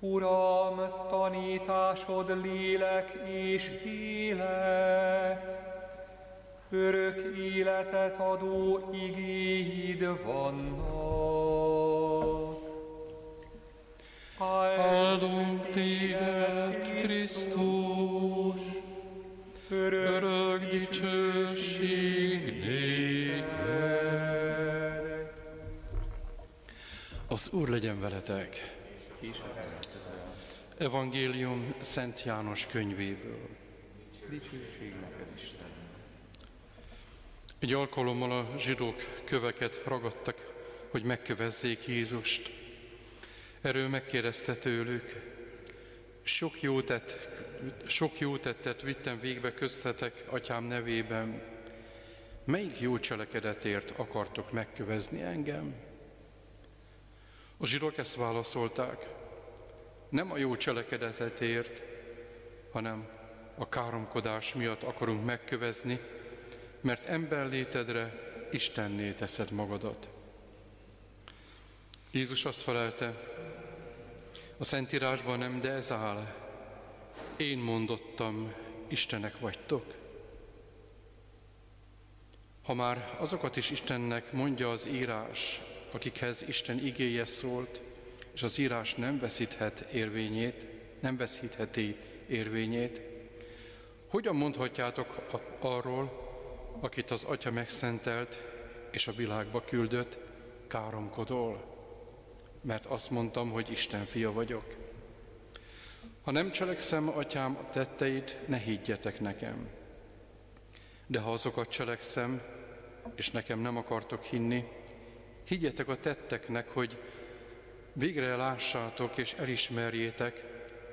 Uram, tanításod lélek és élet, örök életet adó igéid vannak. Áldunk téged, Krisztus, örök dicsőség néked. Az Úr legyen veletek! Evangélium Szent János könyvéből. Dicsőség neked, Isten. Egy alkalommal a zsidók köveket ragadtak, hogy megkövezzék Jézust. Erről megkérdezte tőlük, sok jó, tett, sok jó tettet vittem végbe köztetek, atyám nevében. Melyik jó cselekedetért akartok megkövezni engem? A zsidók ezt válaszolták, nem a jó cselekedetért, hanem a káromkodás miatt akarunk megkövezni, mert emberlétedre Istenné teszed magadat. Jézus azt felelte, a Szentírásban nem, de ez áll. Én mondottam, Istenek vagytok. Ha már azokat is Istennek mondja az írás, akikhez Isten igéje szólt, és az írás nem veszíthet érvényét, nem veszítheti érvényét, hogyan mondhatjátok arról, akit az Atya megszentelt és a világba küldött, káromkodol? Mert azt mondtam, hogy Isten fia vagyok. Ha nem cselekszem, atyám, a tetteit, ne higgyetek nekem. De ha azokat cselekszem, és nekem nem akartok hinni, higgyetek a tetteknek, hogy végre lássátok és elismerjétek,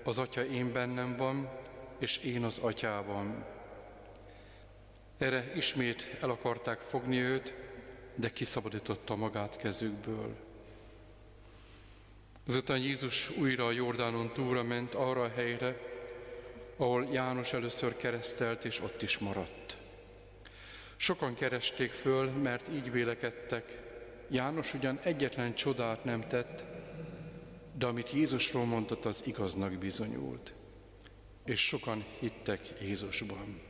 az Atya én bennem van, és én az Atyában. Erre ismét el akarták fogni őt, de kiszabadította magát kezükből. Ezután Jézus újra a Jordánon túlra ment arra a helyre, ahol János először keresztelt, és ott is maradt. Sokan keresték föl, mert így vélekedtek. János ugyan egyetlen csodát nem tett, de amit Jézusról mondott, az igaznak bizonyult. És sokan hittek Jézusban.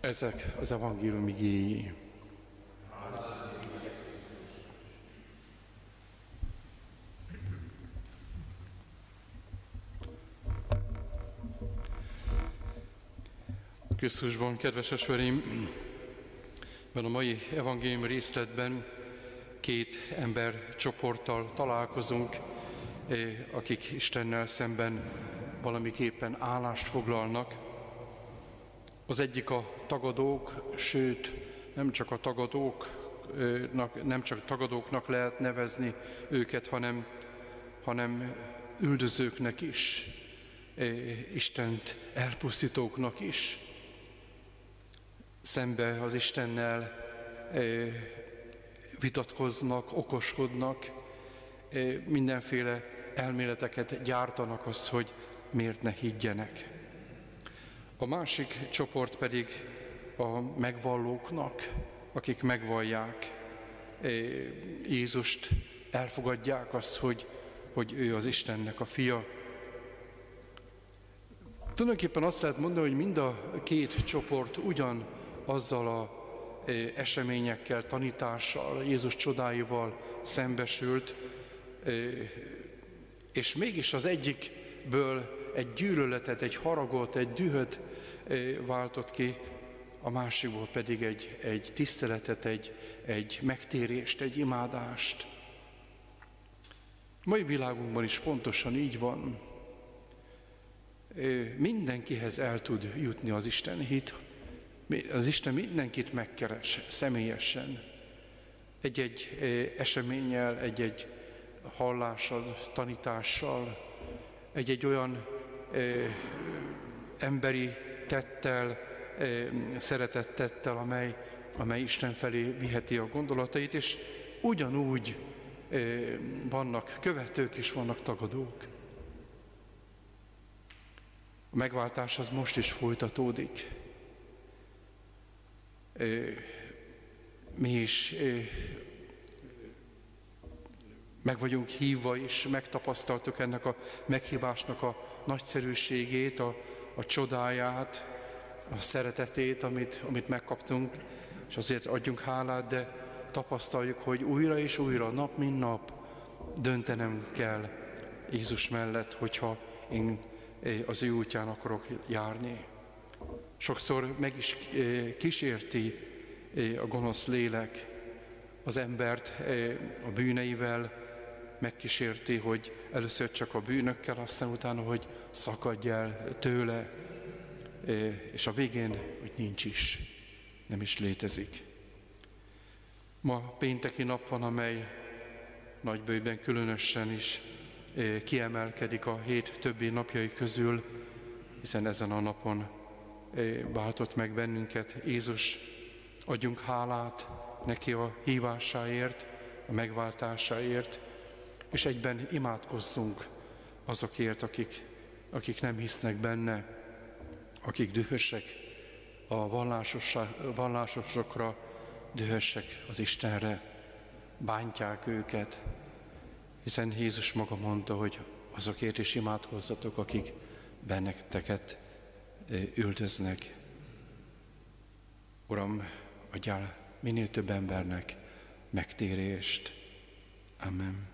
Ezek az evangélium igéi. Krisztusban, kedves esverim, a mai evangélium részletben két ember csoporttal találkozunk, eh, akik Istennel szemben valamiképpen állást foglalnak. Az egyik a tagadók, sőt, nem csak a tagadóknak, nem csak tagadóknak lehet nevezni őket, hanem, hanem üldözőknek is, eh, Istent elpusztítóknak is. Szembe az Istennel vitatkoznak, okoskodnak, mindenféle elméleteket gyártanak az, hogy miért ne higgyenek. A másik csoport pedig a megvallóknak, akik megvallják Jézust, elfogadják azt, hogy, hogy ő az Istennek a fia. Tulajdonképpen azt lehet mondani, hogy mind a két csoport ugyan azzal a eseményekkel, tanítással, Jézus csodáival szembesült, és mégis az egyikből egy gyűlöletet, egy haragot, egy dühöt váltott ki, a másikból pedig egy, egy tiszteletet, egy, egy megtérést, egy imádást. Mai világunkban is pontosan így van. Mindenkihez el tud jutni az Isten hit, az Isten mindenkit megkeres személyesen. Egy-egy eseménnyel, egy-egy hallással, tanítással, egy-egy olyan ö, emberi tettel, ö, szeretettettel, amely, amely Isten felé viheti a gondolatait, és ugyanúgy ö, vannak követők és vannak tagadók. A megváltás az most is folytatódik mi is meg vagyunk hívva, és megtapasztaltuk ennek a meghívásnak a nagyszerűségét, a, a csodáját, a szeretetét, amit, amit megkaptunk, és azért adjunk hálát, de tapasztaljuk, hogy újra és újra, nap mint nap döntenem kell Jézus mellett, hogyha én az ő útján akarok járni. Sokszor meg is eh, kísérti eh, a gonosz lélek az embert a bűneivel, megkísérti, hogy először csak a bűnökkel, aztán utána, hogy szakadj el tőle, és a végén, hogy nincs is, nem is létezik. Ma pénteki nap van, amely nagybőjben különösen is kiemelkedik a hét többi napjai közül, hiszen ezen a napon váltott meg bennünket Jézus. Adjunk hálát neki a hívásáért, a megváltásáért, és egyben imádkozzunk azokért, akik, akik nem hisznek benne, akik dühösek a vallásosokra, dühösek az Istenre, bántják őket, hiszen Jézus maga mondta, hogy azokért is imádkozzatok, akik benneteket üldöznek. Uram, adjál minél több embernek megtérést. Amen.